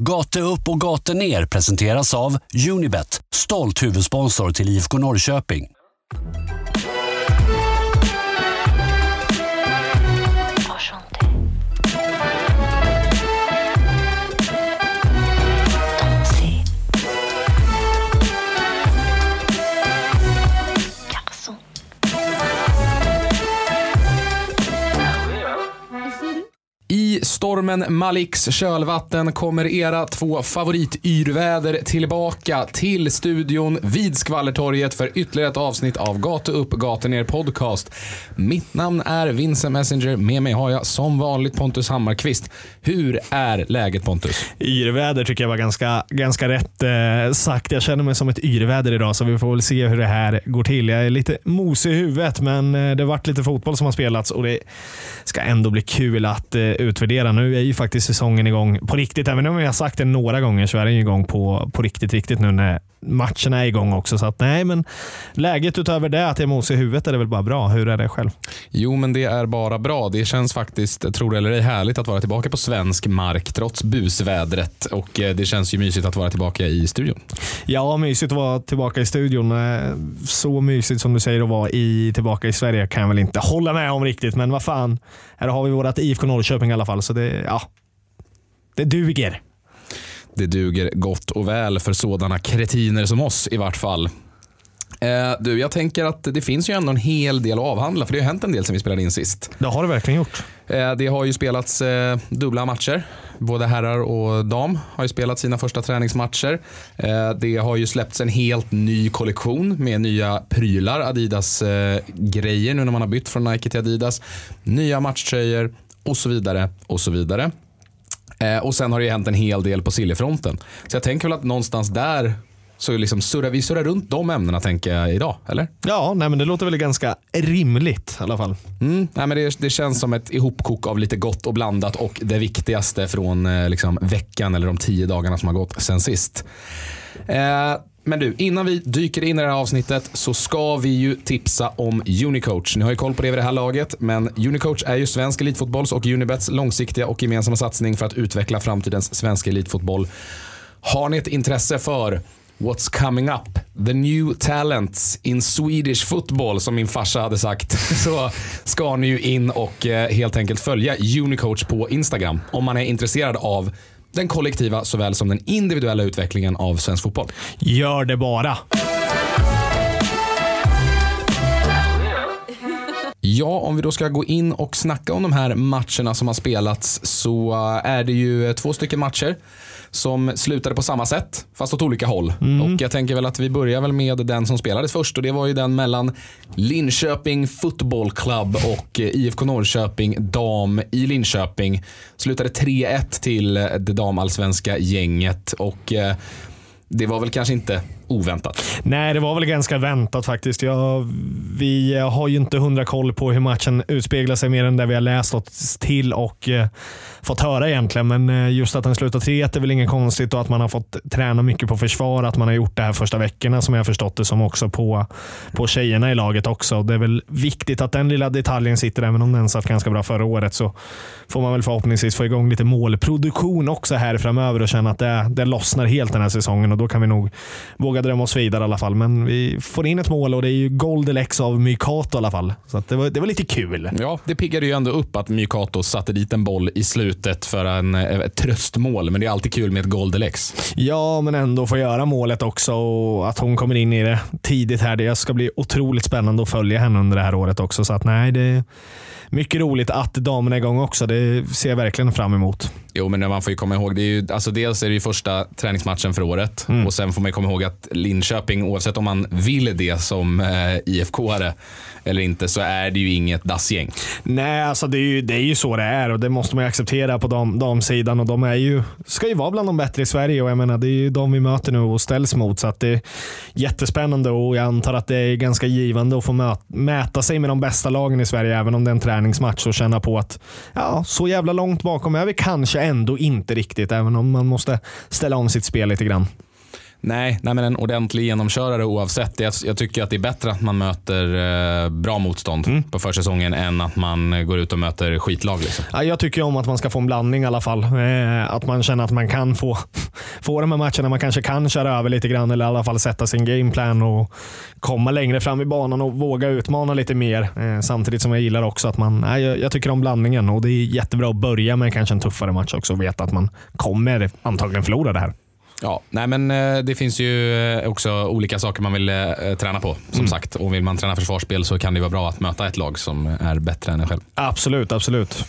Gate upp och gate ner presenteras av Unibet, stolt huvudsponsor till IFK Norrköping. Stormen Maliks kölvatten kommer era två favorityrväder tillbaka till studion vid Skvallertorget för ytterligare ett avsnitt av Gatu upp, gatu ner podcast. Mitt namn är Vincent Messenger. Med mig har jag som vanligt Pontus Hammarkvist. Hur är läget Pontus? Yrväder tycker jag var ganska, ganska rätt eh, sagt. Jag känner mig som ett yrväder idag, så vi får väl se hur det här går till. Jag är lite mosig i huvudet, men eh, det har varit lite fotboll som har spelats och det ska ändå bli kul att eh, utvärdera. Nu är ju faktiskt säsongen igång på riktigt. Även om jag har sagt det några gånger så är den igång på, på riktigt, riktigt nu när matcherna är igång också. Så att, nej, men läget utöver det, att jag är mosig i huvudet, är det väl bara bra. Hur är det själv? Jo, men det är bara bra. Det känns faktiskt, tror det eller ej, härligt att vara tillbaka på svensk mark trots busvädret. Och eh, det känns ju mysigt att vara tillbaka i studion. Ja, mysigt att vara tillbaka i studion. Eh, Så mysigt som du säger att vara i, tillbaka i Sverige kan jag väl inte hålla med om riktigt, men vad fan. Här har vi vårt IFK Norrköping i alla fall, så det, ja, det duger. Det duger gott och väl för sådana kretiner som oss i vart fall. Eh, du, jag tänker att det finns ju ändå en hel del att avhandla, för det har hänt en del sen vi spelade in sist. Det har det verkligen gjort. Eh, det har ju spelats eh, dubbla matcher. Både herrar och dam har ju spelat sina första träningsmatcher. Det har ju släppts en helt ny kollektion med nya prylar, Adidas-grejer nu när man har bytt från Nike till Adidas. Nya matchtröjor och så vidare och så vidare. Eh, och sen har det ju hänt en hel del på Siljefronten. Så jag tänker väl att någonstans där så liksom surrar vi surrar runt de ämnena tänker jag idag, eller? Ja, nej, men det låter väl ganska rimligt i alla fall. Mm, nej, men det, det känns som ett ihopkok av lite gott och blandat och det viktigaste från eh, liksom, veckan eller de tio dagarna som har gått sen sist. Eh, men du, innan vi dyker in i det här avsnittet så ska vi ju tipsa om Unicoach. Ni har ju koll på det vid det här laget, men Unicoach är ju svensk elitfotbolls och Unibets långsiktiga och gemensamma satsning för att utveckla framtidens svenska elitfotboll. Har ni ett intresse för What's coming up? The new talents in Swedish football som min farsa hade sagt. Så ska ni ju in och eh, helt enkelt följa Unicoach på Instagram om man är intresserad av den kollektiva såväl som den individuella utvecklingen av svensk fotboll. Gör det bara. Ja, om vi då ska gå in och snacka om de här matcherna som har spelats så eh, är det ju två stycken matcher som slutade på samma sätt, fast åt olika håll. Och jag tänker väl att vi börjar väl med den som spelades först och det var ju den mellan Linköping Football Club och eh, IFK Norrköping dam i Linköping. Slutade 3-1 till eh, det damallsvenska gänget och eh, det var väl kanske inte oväntat. Nej, det var väl ganska väntat faktiskt. Ja, vi eh, har ju inte hundra koll på hur matchen utspeglar sig mer än det vi har läst oss till och eh, fått höra egentligen. Men eh, just att den slutar 3-1 är väl inget konstigt och att man har fått träna mycket på försvar. Att man har gjort det här första veckorna som jag har förstått det som också på, på tjejerna i laget också. Det är väl viktigt att den lilla detaljen sitter, även om den satt ganska bra förra året. Så får man väl förhoppningsvis få igång lite målproduktion också här framöver och känna att det, det lossnar helt den här säsongen och då kan vi nog våga drömma oss vidare i alla fall. Men vi får in ett mål och det är ju Goldelex av Mykato i alla fall. Så det, var, det var lite kul. Ja, det piggade ju ändå upp att Mykato satte dit en boll i slutet för en, ett tröstmål. Men det är alltid kul med ett Goldelex. Ja, men ändå få göra målet också och att hon kommer in i det tidigt här. Det ska bli otroligt spännande att följa henne under det här året också. Så att nej, det mycket roligt att damerna är igång också. Det ser jag verkligen fram emot. Jo, men man får ju komma ihåg, det är ju, alltså dels är det ju första träningsmatchen för året och sen får man komma ihåg att Linköping, oavsett om man vill det som eh, IFK-are eller inte, så är det ju inget dassgäng. Nej, alltså det är, ju, det är ju så det är och det måste man ju acceptera på dam, damsidan. Och de är ju, ska ju vara bland de bättre i Sverige och jag menar, det är ju de vi möter nu och ställs mot. Så att det är jättespännande och jag antar att det är ganska givande att få mäta sig med de bästa lagen i Sverige, även om det är en träningsmatch och känna på att ja, så jävla långt bakom är vi kanske ändå inte riktigt, även om man måste ställa om sitt spel lite grann. Nej, nej, men en ordentlig genomkörare oavsett. Jag, jag tycker att det är bättre att man möter eh, bra motstånd Mm. på försäsongen än att man går ut och möter skitlag. Liksom. Ja, jag tycker om att man ska få en blandning i alla fall. Eh, att man känner att man kan få, få de här matcherna man kanske kan köra över lite grann eller i alla fall sätta sin gameplan och komma längre fram i banan och våga utmana lite mer. Eh, samtidigt som jag gillar också att man, nej, jag, jag tycker om blandningen och det är jättebra att börja med kanske en tuffare match också och veta att man kommer antagligen förlora det här. Ja, nej men eh, det finns ju eh, också olika saker man vill eh, träna på. Som Mm. sagt, och vill man träna försvarsspel så kan det vara bra att möta ett lag som är bättre än en själv. Absolut, absolut.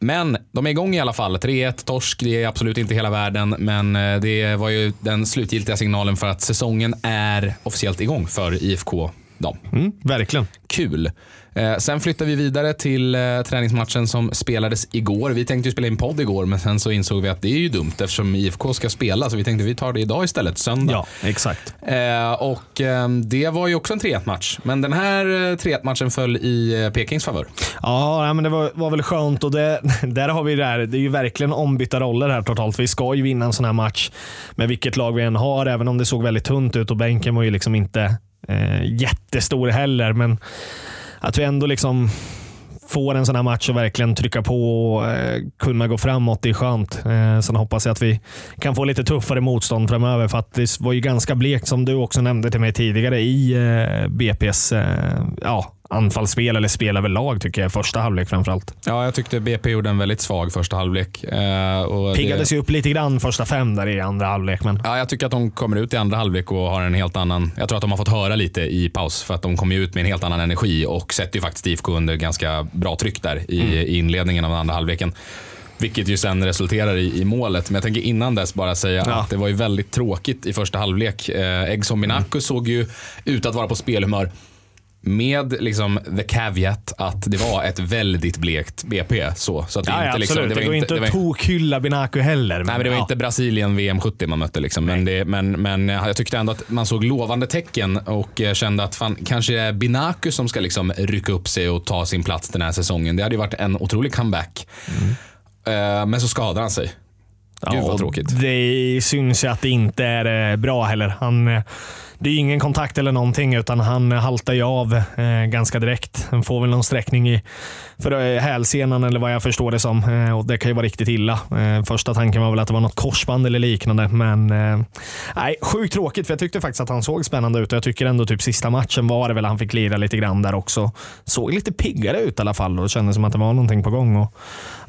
Men de är igång i alla fall. 3-1 torsk, det är absolut inte hela världen, men det var ju den slutgiltiga signalen för att säsongen är officiellt igång för IFK Dam. Mm, verkligen. Kul. Eh, sen flyttar vi vidare till eh, träningsmatchen som spelades igår. Vi tänkte ju spela in podd igår, men sen så insåg vi att det är ju dumt eftersom IFK ska spela, så vi tänkte vi tar det idag istället, söndag. Ja, exakt. Eh, och eh, det var ju också en 3-1-match, men den här eh, 3-1-matchen föll i Pekings favör. Ja, men det var, var väl skönt och det, där har vi det här. Det är ju verkligen ombytta roller här totalt. Vi ska ju vinna en sån här match med vilket lag vi än har, även om det såg väldigt tunt ut och bänken var ju liksom inte eh, jättestor heller. Men att vi ändå liksom får en sån här match och verkligen trycka på och eh, kunna gå framåt, det är skönt. Eh, sen hoppas jag att vi kan få lite tuffare motstånd framöver, för att det var ju ganska blekt, som du också nämnde till mig tidigare, i eh, BP's eh, ja, anfallsspel, eller spel överlag tycker jag, första halvlek framförallt. Ja, jag tyckte BP gjorde en väldigt svag första halvlek. Eh, och det- Piggades ju upp lite grann första fem där i andra halvlek, men Ja, jag tycker att de kommer ut i andra halvlek och har en helt annan... Jag tror att de har fått höra lite i paus för att de kommer ut med en helt annan energi och sätter ju faktiskt IFK under ganska bra tryck där i, i inledningen av den andra halvleken. Vilket ju sen resulterar i, i målet. Men jag tänker innan dess bara säga Ja. att det var ju väldigt tråkigt i första halvlek. Eh, Egson Minaku såg ju ut att vara på spelhumör. Med liksom the caveat att det var ett väldigt blekt BP. Så, så att det ja, ja, inte, absolut. liksom, det, var går inte var- att tokhylla Binaku heller. Nej, men det var ja. inte Brasilien VM 70 man mötte. Liksom. Men, det, men, men jag tyckte ändå att man såg lovande tecken och eh, kände att fan, kanske det är Binaku som ska liksom rycka upp sig och ta sin plats den här säsongen. Det hade ju varit en otrolig comeback. Eh, Men så skadade han sig. Gud vad och tråkigt. Det syns ju att det inte är eh, bra heller. Han, det är ingen kontakt eller någonting, utan han haltar ju av eh, ganska direkt. Han får väl någon sträckning i för eh, hälsenan eller vad jag förstår det som. Eh, och Det kan ju vara riktigt illa. Eh, första tanken var väl att det var något korsband eller liknande, men eh, nej, sjukt tråkigt för jag tyckte faktiskt att han såg spännande ut och jag tycker ändå typ sista matchen var det väl han fick lira lite grann där också. Såg lite piggare ut i alla fall och kändes som att det var någonting på gång. Och,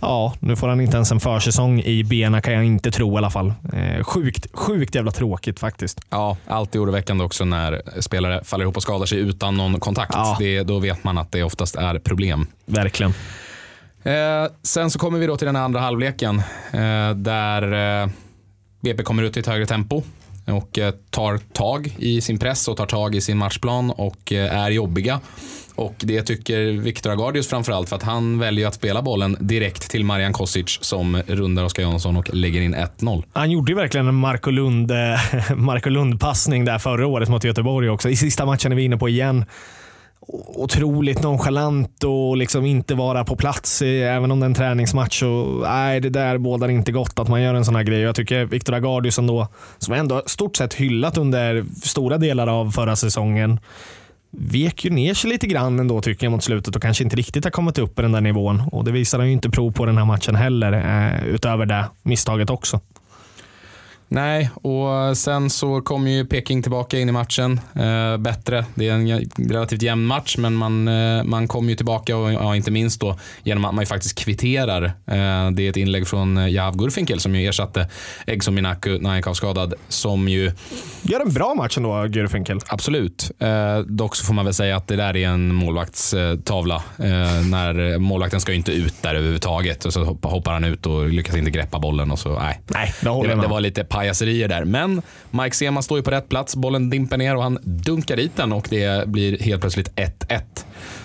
ja, nu får han inte ens en försäsong i benen kan jag inte tro i alla fall. Eh, sjukt, sjukt jävla tråkigt faktiskt. Ja, alltid oroväckande också när spelare faller ihop och skadar sig utan någon kontakt. Ja. Det, då vet man att det oftast är problem. Verkligen. Eh, sen så kommer vi då till den andra halvleken eh, där eh, BP kommer ut i ett högre tempo och eh, tar tag i sin press och tar tag i sin matchplan och eh, är jobbiga. Och det tycker Viktor Agardius framförallt för att han väljer att spela bollen direkt till Marian Kosic som rundar Oskar Jansson och lägger in 1-0. Han gjorde ju verkligen en Marco Lund, eh, Marco Lund-passning där förra året mot Göteborg också. I sista matchen är vi inne på igen. Otroligt nonchalant och liksom inte vara på plats, även om det är en träningsmatch. Och, nej, det där bådar inte gott att man gör en sån här grej. Jag tycker Viktor Agardius ändå, som ändå stort sett hyllat under stora delar av förra säsongen, vek ju ner sig lite grann ändå tycker jag mot slutet och kanske inte riktigt har kommit upp på den där nivån. Och Det visar han ju inte prov på den här matchen heller, eh, utöver det misstaget också. Nej, och sen så kom ju Peking tillbaka in i matchen eh, bättre. Det är en relativt jämn match, men man, eh, man kom ju tillbaka och ja, inte minst då genom att man ju faktiskt kvitterar. Eh, det är ett inlägg från eh, Jav Gurfinkel som ju ersatte Egson Minaku när han gick avskadad, som ju Gör en bra match ändå, Gürfinkel. Absolut. Eh, dock så får man väl säga att det där är en målvaktstavla. Eh, när målvakten ska ju inte ut där överhuvudtaget. Och så hoppar, han ut och lyckas inte greppa bollen. Och så, nej. Nej, det Det, var lite pajaserier där. Men Mike Sema står ju på rätt plats. Bollen dimper ner och han dunkar dit den och det blir helt plötsligt 1-1.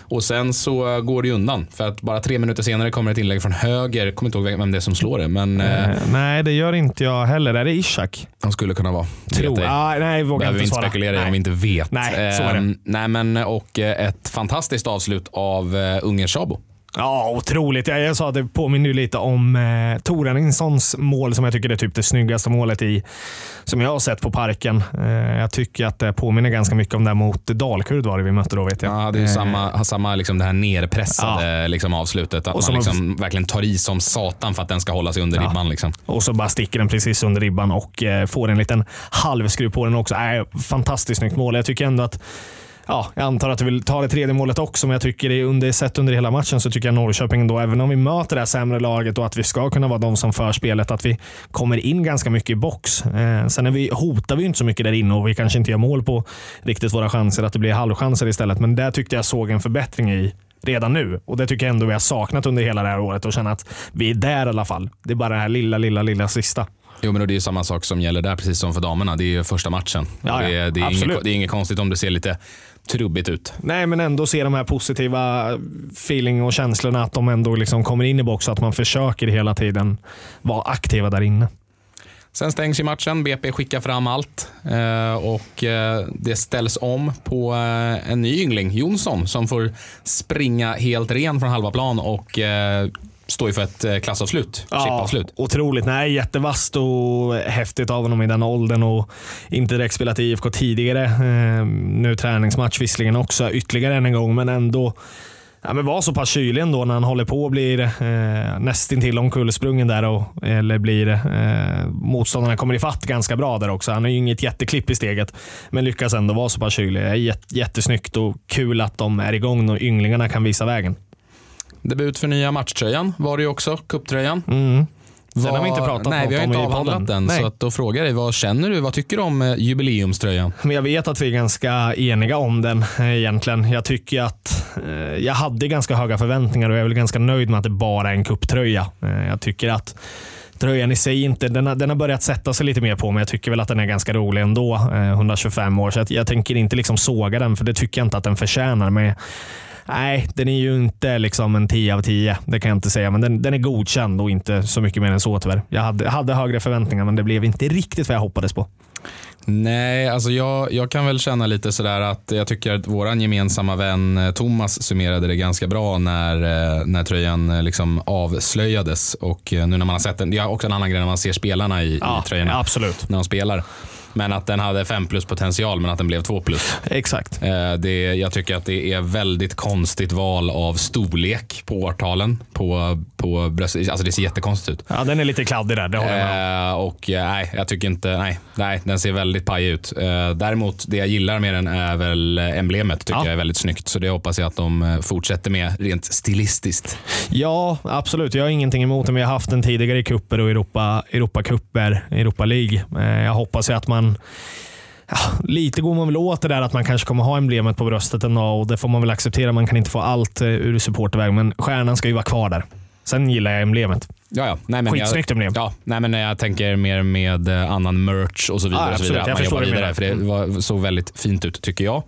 Och sen så går det ju undan. För att bara tre minuter senare kommer ett inlägg från höger. Jag kommer inte ihåg vem det är som slår det, men eh, Eh, nej, det gör inte jag heller. Är det Ishak? han skulle kunna vara. Tror. Ej. Ah, nej, vågar behöver inte svara. spekulera nej. om vi inte vet. Nej, så är det. Ehm, nej men, och eh, ett fantastiskt avslut av uh, Ungern Sabo. Ja, otroligt. Jag, jag sa att det påminner ju lite om eh, Tor Henningssons mål som jag tycker är typ det snyggaste målet i, som jag har sett på Parken. Eh, jag tycker att det påminner ganska mycket om det mot Dalkurd var det vi mötte då vet jag. Ja, det är ju Eh, samma, har samma liksom det här nerpressade liksom, avslutet. Att Och som man har- liksom verkligen tar i som satan för att den ska hålla sig under Ja. ribban. Liksom. Och så bara sticker den precis under ribban och eh, får en liten halvskruv på den också. Äh, fantastiskt snyggt mål. Jag tycker ändå att Ja, jag antar att du vill ta det tredje målet också, men jag tycker det under, sett under hela matchen så tycker jag Norrköping då, även om vi möter det här sämre laget och att vi ska kunna vara de som för spelet, att vi kommer in ganska mycket i box. Eh, sen är vi, hotar vi inte så mycket där inne och vi kanske inte gör mål på riktigt våra chanser, att det blir halvchanser istället. Men där tyckte jag såg en förbättring i redan nu. Och Det tycker jag ändå vi har saknat under hela det här året och känna att vi är där i alla fall. Det är bara det här lilla, lilla, lilla sista. Jo, men det är ju samma sak som gäller där, precis som för damerna. Det är ju första matchen. Ja, ja. det, är, det, är inget, det är inget konstigt om det ser lite trubbigt ut. Nej, men ändå se de här positiva feeling och känslorna att de ändå liksom kommer in i box och att man försöker hela tiden vara aktiva där inne. Sen stängs ju matchen. BP skickar fram allt eh, och eh, det ställs om på eh, en ny yngling, Jonsson, som får springa helt ren från halva plan och står ju för ett eh, klassavslut. Chipavslut. otroligt. Nej, jättevast och häftigt av honom i den åldern och inte direkt spelat i IFK tidigare. Eh, nu träningsmatch visserligen också ytterligare än en gång, men ändå Ja, men var så pass kylig ändå när han håller på och blir eh, nästintill omkullsprungen där. Och, eller blir eh, motståndarna kommer ifatt ganska bra där också. Han har ju inget jätteklipp i steget, men lyckas ändå vara så pass kylig. Jättesnyggt och kul att de är igång och ynglingarna kan visa vägen. Debut för nya matchtröjan var det ju också, cuptröjan. Mm. Sen Vad- har vi inte pratat Nej, vi har inte avhandlat den. Nej. Så att då frågar jag dig, vad känner du? Vad tycker du om eh, jubileumströjan? Men jag vet att vi är ganska eniga om den eh, egentligen. Jag tycker att eh, jag hade ganska höga förväntningar och jag är väl ganska nöjd med att det bara är en kupptröja. Eh, jag tycker att tröjan i sig inte, den har, den har börjat sätta sig lite mer på men jag tycker väl att den är ganska rolig ändå. Eh, 125 år, så jag, jag tänker inte liksom såga den för det tycker jag inte att den förtjänar. Men Nej, den är ju inte liksom en 10 av 10. Det kan jag inte säga, men den, den är godkänd och inte så mycket mer än så tyvärr. Jag hade, hade högre förväntningar, men det blev inte riktigt vad jag hoppades på. Nej, alltså jag, jag kan väl känna lite sådär att jag tycker att våran gemensamma vän eh, Thomas summerade det ganska bra när, eh, när tröjan eh, liksom avslöjades. Och nu när man har sett den, det är också en annan grej när man ser spelarna i, i tröjorna absolut. när de spelar. Men att den hade 5 plus potential men att den blev 2 plus. Exakt. Eh, Det, jag tycker att det är väldigt konstigt val av storlek på årtalen på, på bröst. Alltså det ser jättekonstigt ut. Ja, den är lite kladdig där, det håller jag med om. Eh, och eh, nej, jag tycker inte, nej, nej, den ser väldigt paj ut. Däremot, det jag gillar med den är väl emblemet, tycker Ja. jag är väldigt snyggt. Så det hoppas jag att de fortsätter med rent stilistiskt. Ja, absolut. Jag har ingenting emot den. Vi har haft den tidigare i kupper och Europa, Europacuper, Europa League. Jag hoppas ju att man Ja, lite går man väl åt det där att man kanske kommer ha emblemet på bröstet en dag och det får man väl acceptera. Man kan inte få allt eh, ur supporterväg, men stjärnan ska ju vara kvar där. Sen gillar jag emblemet. Ja, ja. Nej, men Skitsnyggt emblem. ja, nej, men jag tänker mer med eh, annan merch och så vidare. Ja, och så absolut. vidare att man jobbar vidare, menar. för det var, såg väldigt fint ut tycker jag.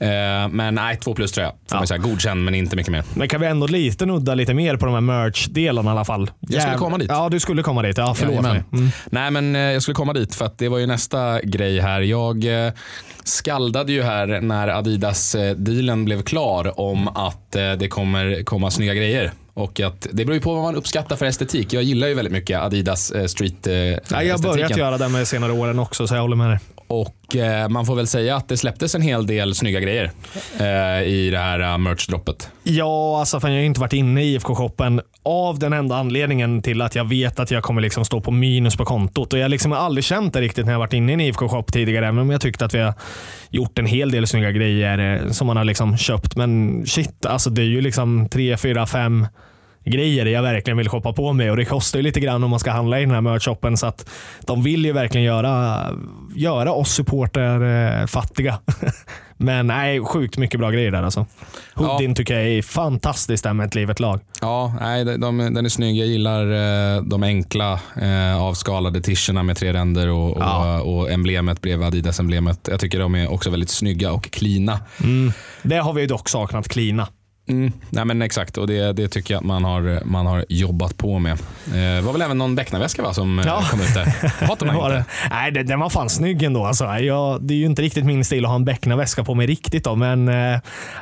Eh, men nej, två plus tror jag. Får Ja. säga. Godkänd, men inte mycket mer. Men kan vi ändå lite nudda lite mer på de här merch-delarna i alla fall? Jag skulle Jäv- komma dit. Ja, du skulle komma dit. Ja, förlåt Jajamän. mig. Mm. Nej, men eh, jag skulle komma dit för att det var ju nästa grej här. Jag eh, skaldade ju här när Adidas-dealen blev klar om att det kommer komma snygga grejer. Och att det beror ju på vad man uppskattar för estetik. Jag gillar ju väldigt mycket Adidas eh, street eh, Ja, jag har börjat göra det med senare åren också, så jag håller med dig. Och eh, man får väl säga att det släpptes en hel del snygga grejer eh, i det här uh, merch-droppet. Ja, alltså fan, jag har ju inte varit inne i IFK-shoppen av den enda anledningen till att jag vet att jag kommer liksom stå på minus på kontot. Och Jag liksom har aldrig känt det riktigt när jag varit inne i en IFK-shop tidigare, även om jag tyckte att vi har gjort en hel del snygga grejer eh, som man har liksom köpt. Men shit, alltså det är ju liksom tre, fyra, fem grejer jag verkligen vill shoppa på mig och det kostar ju lite grann om man ska handla i den här merch-shoppen så att de vill ju verkligen göra, göra oss supporter eh, fattiga. Men nej, sjukt mycket bra grejer där alltså. Hoodin tycker jag är fantastiskt där med ett livet lag. Ja, nej, de, de, den är snygg. Jag gillar eh, de enkla eh, avskalade tischerna med tre ränder och, och, Ja. och emblemet bredvid Adidas-emblemet. Jag tycker de är också väldigt snygga och cleana. Det har vi dock saknat, klina. Mm, nej men exakt, och det, det tycker jag att man har, man har jobbat på med. Det var väl även någon Becknarväska va, som Ja. ja. kom ut där? Hatar man var inte. det. Nej, den var fan snygg ändå. Alltså. Jag, det är ju inte riktigt min stil att ha en Beckna-väska på mig riktigt, då, men eh,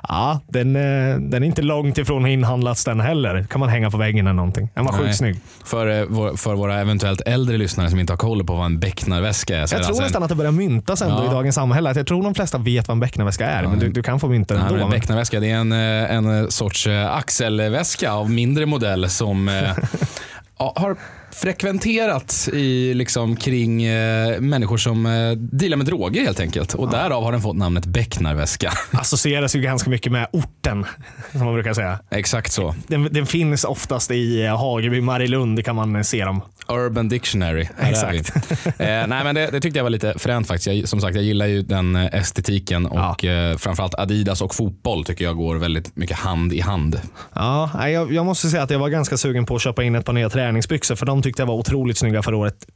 ja, den, eh, den är inte långt ifrån att inhandlats den heller. kan man hänga på väggen eller någonting. Den var sjukt snygg. För, eh, för våra eventuellt äldre lyssnare som inte har koll på vad en Becknarväska är. Jag tror alltså en- nästan att det börjar myntas ändå Ja. i dagens samhälle. Jag tror de flesta vet vad en Beckna-väska är, men du, du kan få mynta den ändå. men- Becknarväska det är en, eh, en Eh, sorts eh, axelväska av mindre modell som eh, har frekventerat i, liksom, kring eh, människor som eh, dealar med droger helt enkelt. Och därav har den fått namnet Becknarväska. associeras ju ganska mycket med orten, som man brukar säga. Exakt så. Den, den finns oftast i eh, Hageby, Marielund, det kan man eh, se dem. Urban Dictionary. Här är vi. Exakt. eh, nej, men det, det tyckte jag var lite fränt faktiskt. Jag, som sagt, jag gillar ju den eh, estetiken och eh, framförallt Adidas och fotboll tycker jag går väldigt mycket hand i hand. Ja, nej, jag, jag måste säga att jag var ganska sugen på att köpa in ett par nya träningsbyxor, för de tyckte jag var otroligt snygga förra året.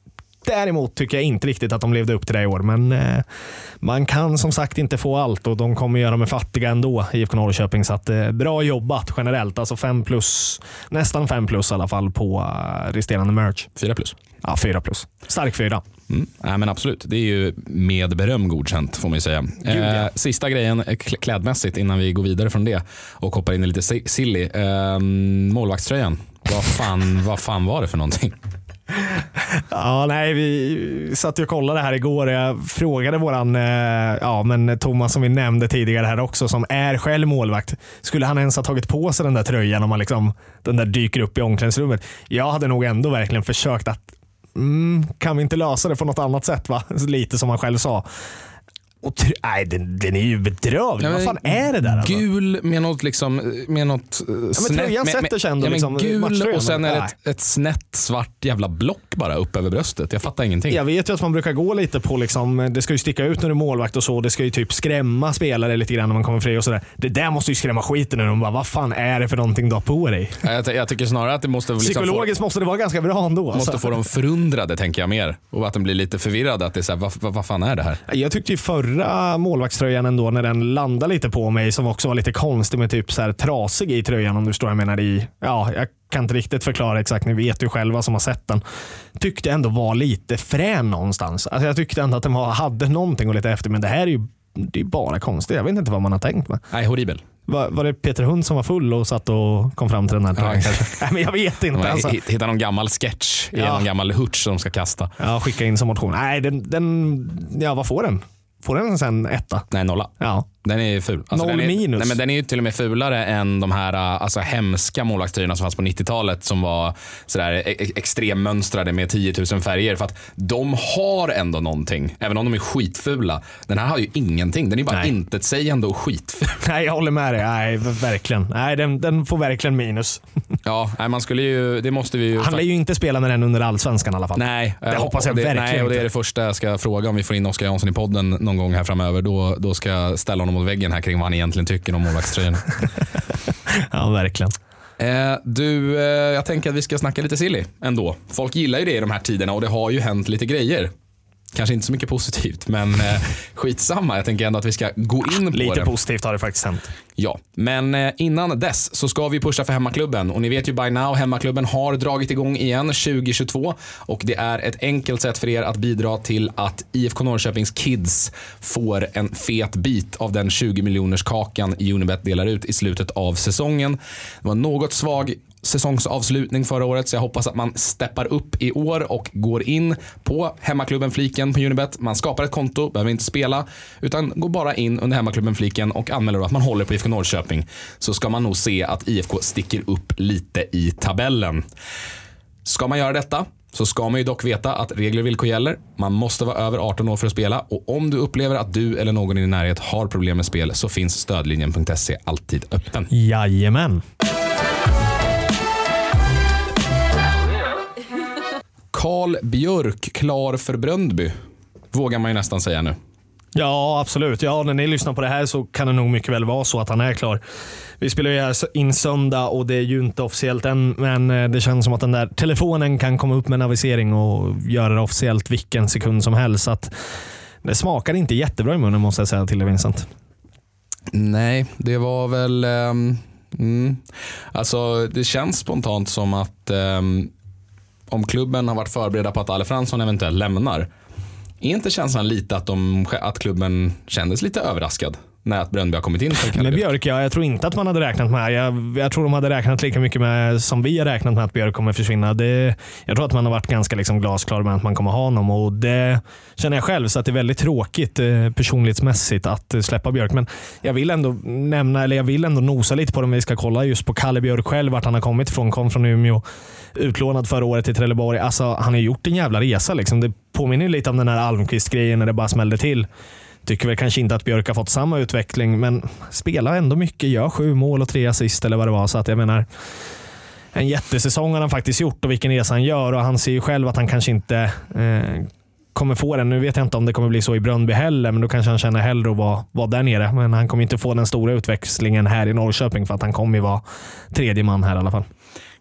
Däremot tycker jag inte riktigt att de levde upp till det i år, men eh, man kan som sagt inte få allt och de kommer göra mig fattiga ändå, IFK Norrköping. Så att, eh, bra jobbat generellt. Alltså fem plus, nästan fem plus i alla fall på eh, resterande merch. Fyra plus. Ja, fyra plus. Stark fyra. Mm. Nej, men absolut, det är ju med beröm godkänt får man ju säga. ja. Eh, sista grejen eh, kl- klädmässigt innan vi går vidare från det och hoppar in i lite si- silly. Eh, målvaktströjan, vad fan, vad fan var det för någonting? Ja, nej, vi satt och kollade här igår. Jag frågade våran eh, ja, men Thomas som vi nämnde tidigare här också, som är själv målvakt. Skulle han ens ha tagit på sig den där tröjan om man liksom, den där dyker upp i omklädningsrummet? Jag hade nog ändå verkligen försökt att mm, kan vi inte lösa det på något annat sätt? va? Lite som han själv sa. Tr- nej, den, den är ju bedrövlig. Vad fan är det där? Alltså? Gul med något, liksom, med något eh, snett. tröjan sätter sig ändå ja, men liksom, Gul och sen är det ett, ett snett svart jävla block bara upp över bröstet. Jag fattar ingenting. Jag vet ju att man brukar gå lite på, liksom, det ska ju sticka ut när du är målvakt och så. Det ska ju typ skrämma spelare lite grann när man kommer fri och sådär. Det där måste ju skrämma skiten ur dem. Vad fan är det för någonting du har på dig? Jag, jag tycker snarare att det måste liksom få, Psykologiskt måste det vara ganska bra ändå. måste alltså. få dem förundrade tänker jag mer. Och att de blir lite förvirrade. Att det är så här, vad, vad, vad fan är det här? Jag tyckte ju förra målvaktströjan ändå, när den landade lite på mig, som också var lite konstig med typ så här trasig i tröjan om du förstår vad jag menar. I, ja, jag kan inte riktigt förklara exakt, ni vet ju själva som har sett den. Tyckte ändå var lite frän någonstans. Alltså jag tyckte ändå att den var, hade någonting att leta efter, men det här är ju det är bara konstigt. Jag vet inte vad man har tänkt med. Nej, horribel. Var, var det Peter Hund som var full och satt och kom fram till den här tröjan? Nej, men jag vet inte. Alltså. Hitta någon gammal sketch i Ja. någon gammal hurts som de ska kasta. Ja, skicka in som motion. Nej, den, den, ja, vad får den? Får den sen etta? Nej, nolla. Ja. Den är ful. Noll den är, minus. Nej, men den är ju till och med fulare än de här äh, alltså, hemska målvaktströjorna som fanns på 90-talet som var sådär e- e- extremmönstrade med 10 000 färger. För att de har ändå någonting, även om de är skitfula. Den här har ju ingenting. Den är bara Nej. intetsägande och skitful. Nej, jag håller med dig. Nej, verkligen. Nej, den, den får verkligen minus. Ja, nej, man skulle ju, det måste vi ju... Han lär ju inte spela med den under allsvenskan i alla fall. Nej, Det hoppas jag det, verkligen Nej, och det är det första jag ska fråga om vi får in Oskar Jansson i podden någon gång här framöver. Då, då ska jag ställa honom mot väggen här kring vad han egentligen tycker om målvaktströjan. Ja, verkligen. Eh, du, eh, jag tänker att vi ska snacka lite silly ändå. Folk gillar ju det i de här tiderna och det har ju hänt lite grejer. Kanske inte så mycket positivt, men eh, skitsamma. Jag tänker ändå att vi ska gå in på Lite det. positivt har det faktiskt hänt. Ja, men eh, innan dess så ska vi pusha för hemmaklubben. Och ni vet ju by now, hemmaklubben har dragit igång igen 2022. Och det är ett enkelt sätt för er att bidra till att IFK Norrköpings kids får en fet bit av den 20 miljoners kakan Unibet delar ut i slutet av säsongen. Det var något svag säsongsavslutning förra året så jag hoppas att man steppar upp i år och går in på hemmaklubben-fliken på Unibet. Man skapar ett konto, behöver inte spela, utan går bara in under hemmaklubben-fliken och anmäler då att man håller på IFK Norrköping. Så ska man nog se att IFK sticker upp lite i tabellen. Ska man göra detta så ska man ju dock veta att regler och villkor gäller. Man måste vara över 18 år för att spela och om du upplever att du eller någon i din närhet har problem med spel så finns stödlinjen.se alltid öppen. Jajamän. Karl Björk klar för Bröndby. Vågar man ju nästan säga nu. Ja, absolut. Ja, när ni lyssnar på det här så kan det nog mycket väl vara så att han är klar. Vi spelar ju här in söndag och det är ju inte officiellt än, men eh, det känns som att den där telefonen kan komma upp med en avisering och göra det officiellt vilken sekund som helst. Så att det smakar inte jättebra i munnen måste jag säga till dig Vincent. Nej, det var väl... ehm, Mm. Alltså, det känns spontant som att ehm, om klubben har varit förberedda på att Ale Fransson eventuellt lämnar, är inte känslan lite att, de, att klubben kändes lite överraskad när att Bröndby har kommit in? Med Björk? Ja, jag tror inte att man hade räknat med. Jag, jag tror de hade räknat lika mycket med som vi har räknat med att Björk kommer försvinna. Det, jag tror att man har varit ganska liksom glasklar med att man kommer ha honom och det känner jag själv. Så att det är väldigt tråkigt eh, personlighetsmässigt att eh, släppa Björk. Men jag vill ändå nämna, eller jag vill ändå nosa lite på det vi ska kolla just på Kalle Björk själv, vart han har kommit ifrån. Kom från Umeå, utlånad förra året till Trelleborg. Alltså, han har gjort en jävla resa. Liksom. Det påminner lite om den här Almqvist-grejen när det bara smällde till. Tycker väl kanske inte att Björk har fått samma utveckling, men spelar ändå mycket. Gör sju mål och tre assist eller vad det var. Så att jag menar, en jättesäsong har han faktiskt gjort och vilken resa han gör. Och Han ser ju själv att han kanske inte eh, kommer få den. Nu vet jag inte om det kommer bli så i Bröndby heller, men då kanske han känner hellre att vara, vara där nere. Men han kommer inte få den stora utväxlingen här i Norrköping för att han kommer ju vara tredje man här i alla fall.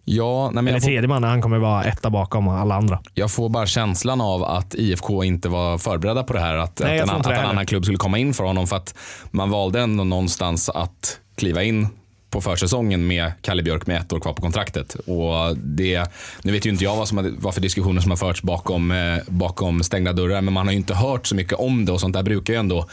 Ja, nej, Eller får, tredje man, han kommer vara etta bakom alla andra. jag får bara känslan av att IFK inte var förberedda på det här. Att, Nej, att, en, att en annan klubb skulle komma in för honom. För att man valde ändå någonstans att kliva in på försäsongen med Kalle Björk med ett år kvar på kontraktet. Och det, nu vet ju inte jag vad, som, vad för diskussioner som har förts bakom, eh, bakom stängda dörrar, men man har ju inte hört så mycket om det och sånt där brukar ju ändå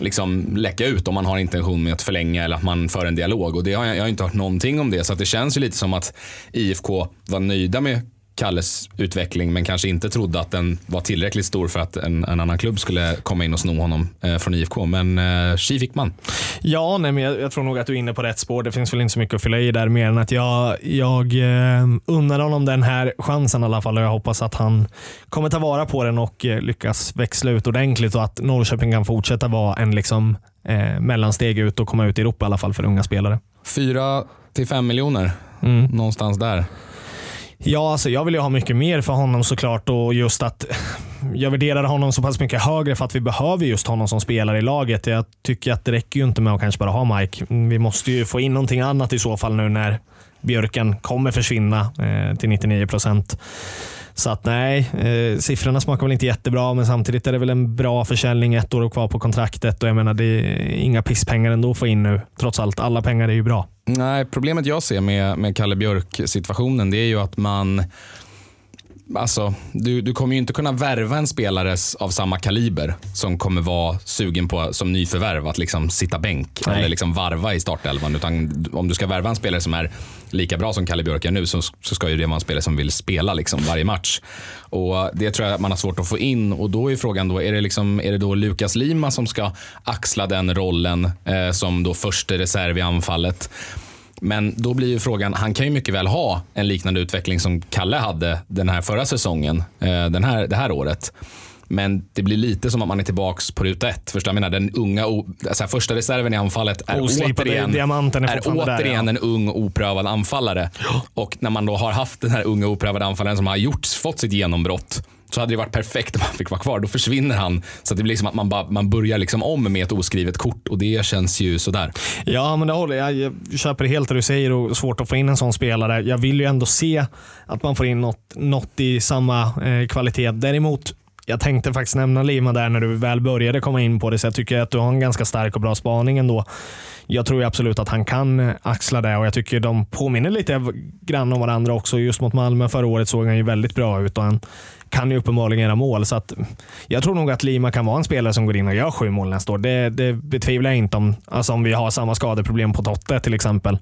liksom läcka ut om man har intention med att förlänga eller att man för en dialog. Och det har jag, jag har inte hört någonting om det. Så att det känns ju lite som att IFK var nöjda med Kalles utveckling men kanske inte trodde att den var tillräckligt stor för att en, en annan klubb skulle komma in och sno honom eh, från IFK. Men eh, tji fick man. Ja, nej, men jag, jag tror nog att du är inne på rätt spår. Det finns väl inte så mycket att fylla i där mer än att jag, jag eh, unnar honom den här chansen i alla fall och jag hoppas att han kommer ta vara på den och eh, lyckas växla ut ordentligt och att Norrköping kan fortsätta vara en liksom, eh, mellansteg ut och komma ut i Europa i alla fall för unga spelare. Fyra till fem miljoner, Mm. någonstans där. Ja, alltså jag vill ju ha mycket mer för honom såklart och just att jag värderar honom så pass mycket högre för att vi behöver just honom som spelare i laget. Jag tycker att det räcker ju inte med att kanske bara ha Mike. Mm, vi måste ju få in någonting annat i så fall nu när Björken kommer försvinna eh, till 99 procent. Så att nej, eh, siffrorna smakar väl inte jättebra, men samtidigt är det väl en bra försäljning. Ett år kvar på kontraktet och jag menar det är inga pisspengar ändå att få in nu. Trots allt, alla pengar är ju bra. Nej, problemet jag ser med, med Kalle Björk-situationen det är ju att man Alltså, du, du kommer ju inte kunna värva en spelare av samma kaliber som kommer vara sugen på som nyförvärv att liksom sitta bänk Nej. eller liksom varva i startelvan. Utan om du ska värva en spelare som är lika bra som Kalle Björk är nu så, så ska ju det vara en spelare som vill spela liksom varje match. Och Det tror jag man har svårt att få in och då är frågan då, är det, liksom, är det då Lukas Lima som ska axla den rollen eh, som då första reserv i anfallet? Men då blir ju frågan, han kan ju mycket väl ha en liknande utveckling som Kalle hade den här förra säsongen, eh, den här, det här året. Men det blir lite som att man är tillbaks på ruta ett. Förstår jag menar? Den unga, alltså första reserven i anfallet är Oslipade återigen, diamanten är är fortfarande där, återigen ja. en ung oprövad anfallare. Och när man då har haft den här unga oprövade anfallaren som har gjort, fått sitt genombrott så hade det varit perfekt om han fick vara kvar. Då försvinner han. Så att det blir som att man, bara, man börjar liksom om med ett oskrivet kort och det känns ju sådär. Ja, men det håller jag. Jag köper helt det du säger och svårt att få in en sån spelare. Jag vill ju ändå se att man får in något, något i samma eh, kvalitet. Däremot, jag tänkte faktiskt nämna Lima där när du väl började komma in på det, så jag tycker att du har en ganska stark och bra spaning ändå. Jag tror ju absolut att han kan eh, axla det och jag tycker de påminner lite grann om varandra också. Just mot Malmö förra året såg han ju väldigt bra ut och han kan ju uppenbarligen göra mål. Så att jag tror nog att Lima kan vara en spelare som går in och gör sju mål nästa år. Det, det betvivlar jag inte om. Alltså om vi har samma skadeproblem på Totte till exempel.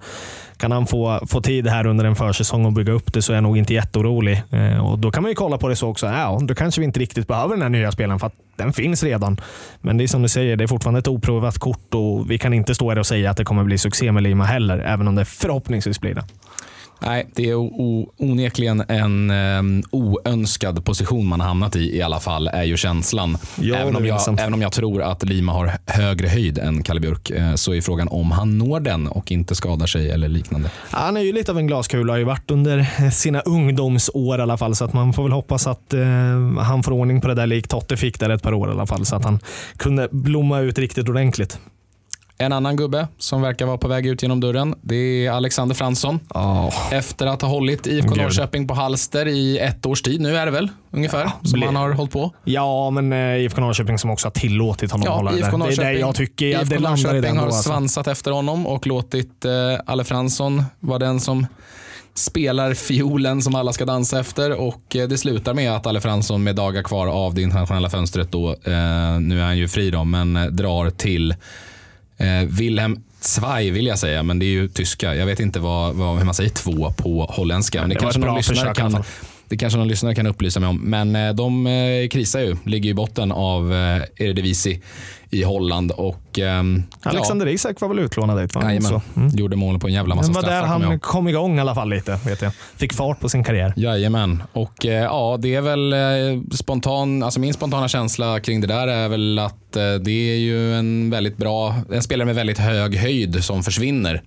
Kan han få, få tid här under en försäsong och bygga upp det så är jag nog inte jätteorolig. Eh, och Då kan man ju kolla på det så också. Ja, då kanske vi inte riktigt behöver den här nya spelaren för att den finns redan. Men det är som du säger, det är fortfarande ett oprovat kort och vi kan inte stå här och säga att det kommer bli succé med Lima heller, även om det förhoppningsvis blir det. Nej, det är onekligen en um, oönskad position man har hamnat i i alla fall, är ju känslan. Ja, även, om jag, även om jag tror att Lima har högre höjd än Kalle Björk eh, så är frågan om han når den och inte skadar sig eller liknande. Han är ju lite av en glaskula, har ju varit under sina ungdomsår i alla fall, så att man får väl hoppas att eh, han får ordning på det där likt Totte fick där ett par år i alla fall, så att han kunde blomma ut riktigt ordentligt. En annan gubbe som verkar vara på väg ut genom dörren, det är Alexander Fransson. Efter att ha hållit IFK Gud. Norrköping på halster i ett års tid nu är det väl ungefär som bli- han har hållit på. Ja, men eh, IFK Norrköping som också har tillåtit honom att Ja, hålla det IFK där. Det är det jag tycker. Ja, IFK det landar i den har alltså. svansat efter honom och låtit eh, Alle Fransson vara den som spelar fiolen som alla ska dansa efter och eh, det slutar med att Alle Fransson med dagar kvar av det internationella fönstret då, eh, nu är han ju fri då, men eh, drar till eh, Wilhelm Zweig vill jag säga, men det är ju tyska. Jag vet inte vad, vad, hur man säger två på holländska. Men det, det kanske någon lyssnare kan. Det kanske någon lyssnare kan upplysa mig om. Men eh, de eh, krisar ju, ligger i botten av eh, Eredivisie i Holland. Och, ehm, Alexander Isak var väl utlånad dit? va? Så, mm. gjorde mål på en jävla massa Det var där straffar. han kom igång i alla fall lite. Vet jag. Fick fart på sin karriär. Jajamän. Och ja, det är väl spontan, alltså min spontana känsla kring det där är väl att det är ju en väldigt bra, en spelare med väldigt hög höjd som försvinner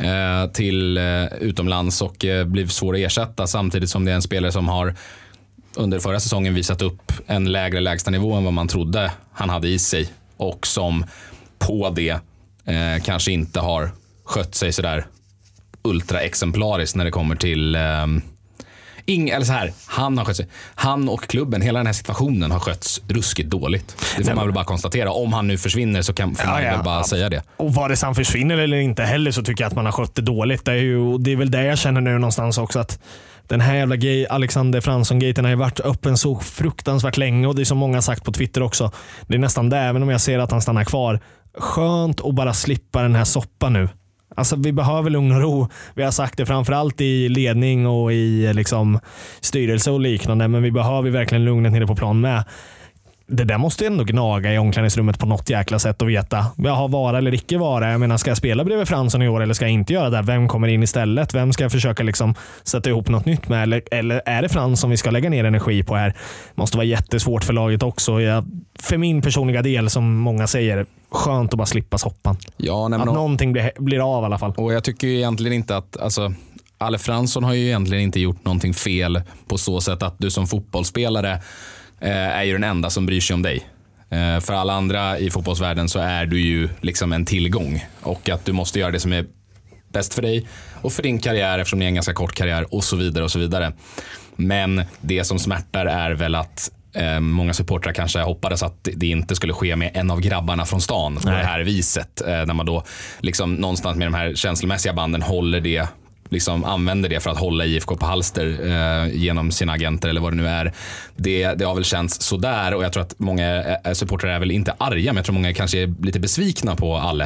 Eh, till eh, utomlands och eh, blir svår att ersätta samtidigt som det är en spelare som har under förra säsongen visat upp en lägre lägstanivå än vad man trodde han hade i sig och som på det eh, kanske inte har skött sig sådär ultraexemplariskt när det kommer till eh, Ing, eller så här, han har skött sig. Han och klubben, hela den här situationen har skötts ruskigt dåligt. Det får man väl bara konstatera. Om han nu försvinner så kan, får man ja, väl bara säga det. Och vare sig han försvinner eller inte heller så tycker jag att man har skött det dåligt. Det är, ju, det är väl det jag känner nu någonstans också. att den här jävla gay, Alexander Fransson-gaten har ju varit öppen så fruktansvärt länge och det är som många sagt på Twitter också. Det är nästan det, även om jag ser att han stannar kvar. Skönt att bara slippa den här soppan nu. Alltså Vi behöver lugn och ro. Vi har sagt det framförallt i ledning och i liksom, styrelse och liknande, men vi behöver verkligen lugnet nere på plan med det där måste ändå gnaga i omklädningsrummet på något jäkla sätt och veta. har vara eller icke vara. Jag menar, ska jag spela bredvid Fransson i år eller ska jag inte göra det? Vem kommer in istället? Vem ska jag försöka liksom sätta ihop något nytt med? Eller, eller är det Fransson vi ska lägga ner energi på här? måste vara jättesvårt för laget också. Jag, för min personliga del, som många säger, skönt att bara slippa soppan. Ja, nej, Att och, någonting blir, blir av i alla fall. och jag tycker ju egentligen inte att, alltså, Alle Fransson har ju egentligen inte gjort någonting fel på så sätt att du som fotbollsspelare eh, är ju den enda som bryr sig om dig. Eh, för alla andra i fotbollsvärlden så är du ju liksom en tillgång och att du måste göra det som är bäst för dig och för din karriär eftersom det är en ganska kort karriär och så vidare och så vidare. Men det som smärtar är väl att eh, många supportrar kanske hoppades att det inte skulle ske med en av grabbarna från stan på Nej. det här viset. Eh, när man då liksom någonstans med de här känslomässiga banden håller det liksom använder det för att hålla IFK på halster eh, genom sina agenter eller vad det nu är. Det, det har väl känts sådär och jag tror att många eh, supportrar är väl inte arga men jag tror många kanske är lite besvikna på Alle.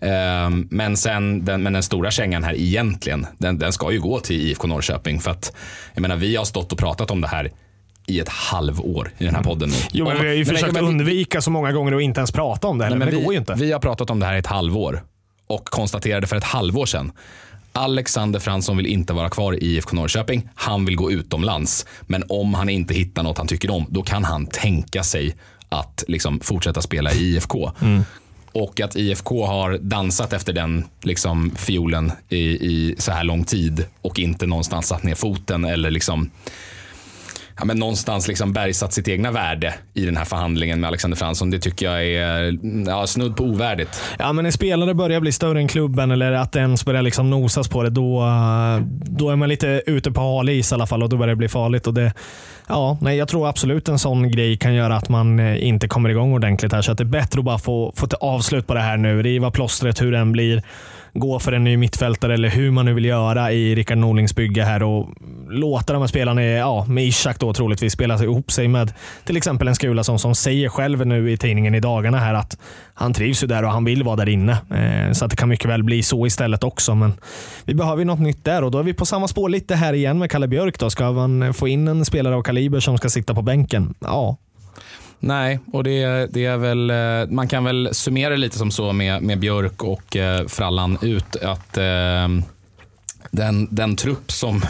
Eh, men sen den, men den stora kängan här egentligen, den, den ska ju gå till IFK Norrköping för att jag menar vi har stått och pratat om det här i ett halvår i den här podden. Jo, men vi har ju men- försökt men vi- undvika så många gånger att inte ens prata om det. Heller, Nej, men det vi, går ju inte. Vi har pratat om det här i ett halvår och konstaterade för ett halvår sedan. Alexander Fransson vill inte vara kvar i IFK Norrköping. Han vill gå utomlands. Men om han inte hittar något han tycker om, då kan han tänka sig att liksom fortsätta spela i IFK. Och att IFK har dansat efter den liksom, fiolen i, i så här lång tid och inte någonstans satt ner foten eller liksom ja, men någonstans liksom bergsatt sitt egna värde i den här förhandlingen med Alexander Fransson. Det tycker jag är ja, snudd på ovärdigt. Ja, men när spelare börjar bli större än klubben eller att det ens börjar liksom nosas på det, då, då är man lite ute på hal is i alla fall och då börjar det bli farligt. Och det, ja, nej, jag tror absolut en sån grej kan göra att man eh, inte kommer igång ordentligt här. Så att det är bättre att bara få, få ett avslut på det här nu. Riva plåstret hur den blir. Gå för en ny mittfältare eller hur man nu vill göra i Rickard Norlings bygge här och låta de här spelarna, ja, med Ishak då troligtvis, spela ihop sig med till exempel en Skulason som säger själv nu i tidningen i dagarna här att han trivs ju där och han vill vara där inne. Eh, så att det kan mycket väl bli så istället också. Men vi behöver ju något nytt där och då är vi på samma spår lite här igen med Kalle Björk. Då. Ska man få in en spelare av kaliber som ska sitta på bänken? Ja, Nej, och det, det är väl, eh, man kan väl summera lite som så med, med Björk och eh, Frallan ut att eh, den, den trupp som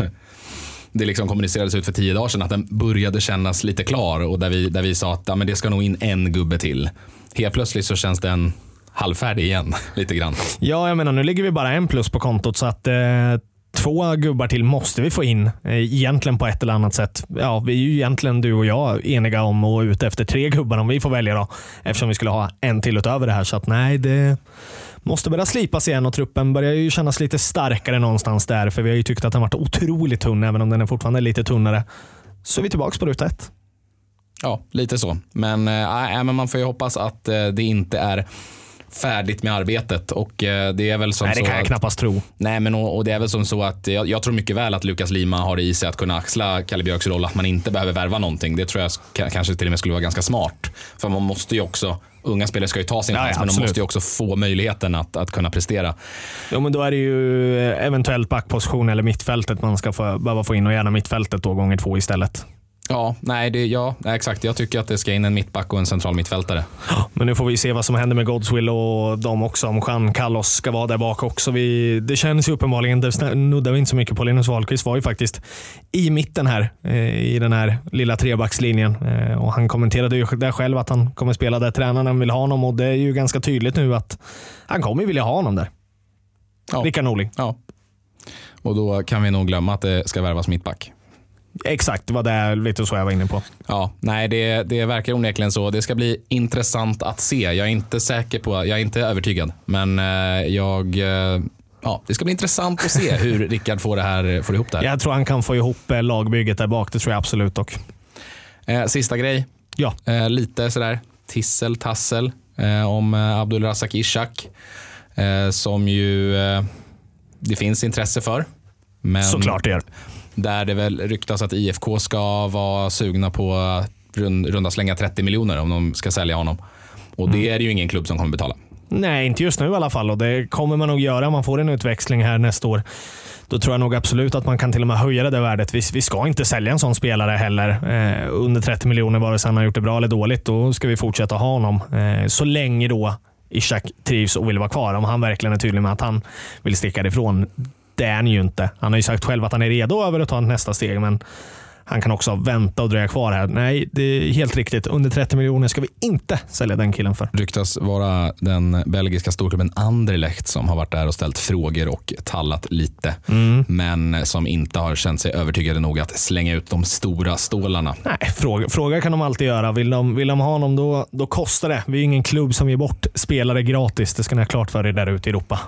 det liksom kommunicerades ut för tio dagar sedan, att den började kännas lite klar och där vi, där vi sa att ja, men det ska nog in en gubbe till. Helt plötsligt så känns den halvfärdig igen, lite grann. Ja, jag menar nu ligger vi bara en plus på kontot så att eh, Två gubbar till måste vi få in, eh, egentligen på ett eller annat sätt. Ja, vi är ju egentligen du och jag eniga om och ute efter tre gubbar om vi får välja då. Eftersom vi skulle ha en till utöver det här. Så att nej, det måste börja slipas igen och truppen börjar ju kännas lite starkare någonstans där. För vi har ju tyckt att den varit otroligt tunn, även om den är fortfarande lite tunnare. Så är vi tillbaka på ruta ett. Ja, lite så. Men, äh, men man får ju hoppas att äh, det inte är färdigt med arbetet. Och äh, det är väl som Nej, det kan jag att, knappast tro. Nej, men och, och det är väl som så att jag, jag tror mycket väl att Lukas Lima har det i sig att kunna axla Kalle Björks roll, att man inte behöver värva någonting. Det tror jag kanske till och med skulle vara ganska smart. För man måste ju också, unga spelare ska ju ta sin chans, men de måste ju också få möjligheten att, att kunna prestera. Jo, men då är det ju eh, eventuellt backposition eller mittfältet man ska få, behöva få in och gärna mittfältet då gånger två istället. Ja, nej, det, ja, exakt. Jag tycker att det ska in en mittback och en central mittfältare. Men nu får vi se vad som händer med Godswill och de också. Om Jean Carlos ska vara där bak också. Vi, det känns ju uppenbarligen, det nuddar vi inte så mycket på. Linus Wahlqvist var ju faktiskt i mitten här eh, i den här lilla trebackslinjen. Eh, och han kommenterade ju där själv att han kommer spela där tränaren vill ha honom och det är ju ganska tydligt nu att han kommer vilja ha honom där. Ja. Rickard Norling. Ja. Och då kan vi nog glömma att det ska värvas mittback. Exakt, det var det lite så jag var inne på. Ja, nej, det, det verkar onekligen så. Det ska bli intressant att se. Jag är inte säker på, jag är inte övertygad, men eh, jag, eh, ja, det ska bli intressant att se hur Rickard får, det här, får ihop det här. Jag tror han kan få ihop eh, lagbygget där bak. Det tror jag absolut. Och, Eh, sista grej, ja, lite sådär tissel, tassel om Abdulrazak Ishak, som ju det finns intresse för. Men såklart det gör. Där det väl ryktas att IFK ska vara sugna på rund, runda slänga 30 miljoner om de ska sälja honom. Och det är ju ingen klubb som kommer betala. Nej, inte just nu i alla fall. Och det kommer man nog göra om man får en utväxling här nästa år. Då tror jag nog absolut att man kan till och med höja det där värdet. Vi, vi ska inte sälja en sån spelare heller. Eh, under 30 miljoner vare sig han har gjort det bra eller dåligt. Då ska vi fortsätta ha honom. Eh, så länge då Ishak trivs och vill vara kvar. Om han verkligen är tydlig med att han vill sticka ifrån. Det är han ju inte. Han har ju sagt själv att han är redo över att ta nästa steg. Men han kan också vänta och dröja kvar här. Nej, det är helt riktigt. Under 30 miljoner ska vi inte sälja den killen för. Ryktas vara den belgiska storklubben Anderlecht som har varit där och ställt frågor och tallat lite. Men som inte har känt sig övertygade nog att slänga ut de stora stålarna. Nej, fråga, fråga kan de alltid göra. Vill de, vill de ha honom, då, då kostar det. Vi är ingen klubb som ger bort spelare gratis. Det ska ni ha klart för er där ute i Europa.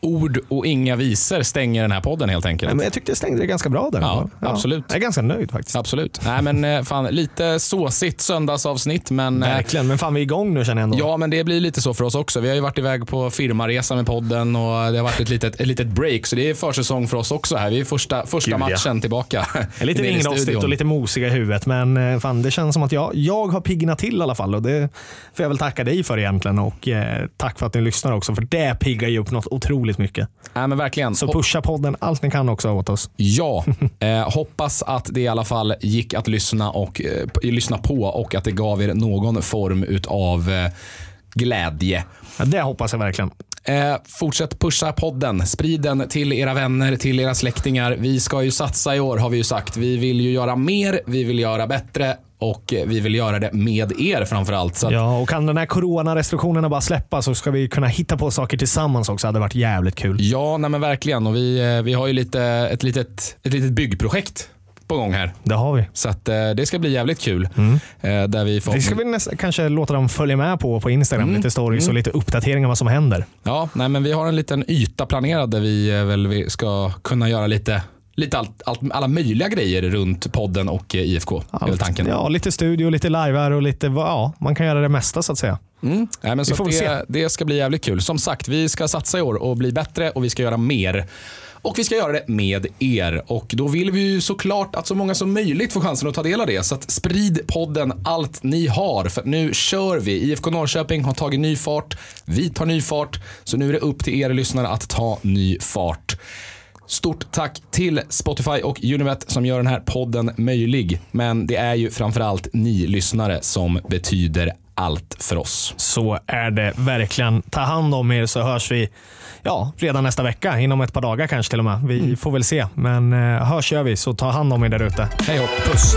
Ord och inga visor stänger den här podden helt enkelt. Men jag tyckte jag stängde det ganska bra där. Ja, absolut. Jag är ganska nöjd faktiskt. Absolut. Nej, men eh, fan, lite såsigt söndagsavsnitt, men eh, Verkligen, men fan vi är igång nu känner jag ändå. Ja, men det blir lite så för oss också. Vi har ju varit iväg på firmaresa med podden och det har varit ett litet, ett litet break. Så det är försäsong för oss också här. Vi är första, första Gud, ja. matchen tillbaka. Lite ringrostigt och lite mosiga i huvudet, men eh, fan, det känns som att jag, jag har piggnat till i alla fall. Och det får jag väl tacka dig för egentligen. Och eh, tack för att ni lyssnar också, för det piggar ju upp något otroligt mycket. Nej, men verkligen. Så pusha podden allt ni kan också åt oss. Ja, eh, hoppas att det i alla fall gick att lyssna, och, eh, lyssna på och att det gav er någon form av eh, glädje. Ja, det hoppas jag verkligen. Eh, fortsätt pusha podden. Sprid den till era vänner, till era släktingar. Vi ska ju satsa i år har vi ju sagt. Vi vill ju göra mer, vi vill göra bättre och eh, vi vill göra det med er framförallt. Så att, Ja, och kan den här coronarestriktionerna bara släppa så ska vi kunna hitta på saker tillsammans också. Det hade varit jävligt kul. Ja, nej men verkligen. Och vi, eh, vi har ju lite, ett, litet, ett litet byggprojekt på gång här. Det har vi. Så att, eh, det ska bli jävligt kul. Eh, där vi får, Det ska vi nästa, kanske låta dem följa med på på Instagram. Lite stories och lite uppdateringar om vad som händer. Ja, nej, men vi har en liten yta planerad där vi, väl, vi ska kunna göra lite, lite allt, allt, alla möjliga grejer runt podden och eh, IFK. väl tanken. Ja, lite studio, lite live och lite, ja, man kan göra det mesta så att säga. Mm. Nej, men så får att väl det, det ska bli jävligt kul. Som sagt, vi ska satsa i år och bli bättre och vi ska göra mer. Och vi ska göra det med er. Och då vill vi ju såklart att så många som möjligt får chansen att ta del av det. Så att sprid podden allt ni har. För nu kör vi. IFK Norrköping har tagit ny fart. Vi tar ny fart. Så nu är det upp till er lyssnare att ta ny fart. Stort tack till Spotify och Univet som gör den här podden möjlig. Men det är ju framförallt ni lyssnare som betyder allt för oss. Så är det verkligen. Ta hand om er så hörs vi ja, redan nästa vecka. Inom ett par dagar kanske till och med. Vi får väl se. Men eh, hörs gör vi, så ta hand om er där ute. Hej hopp. Puss!